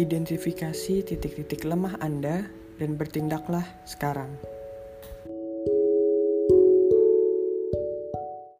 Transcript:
Identifikasi titik-titik lemah Anda dan bertindaklah sekarang.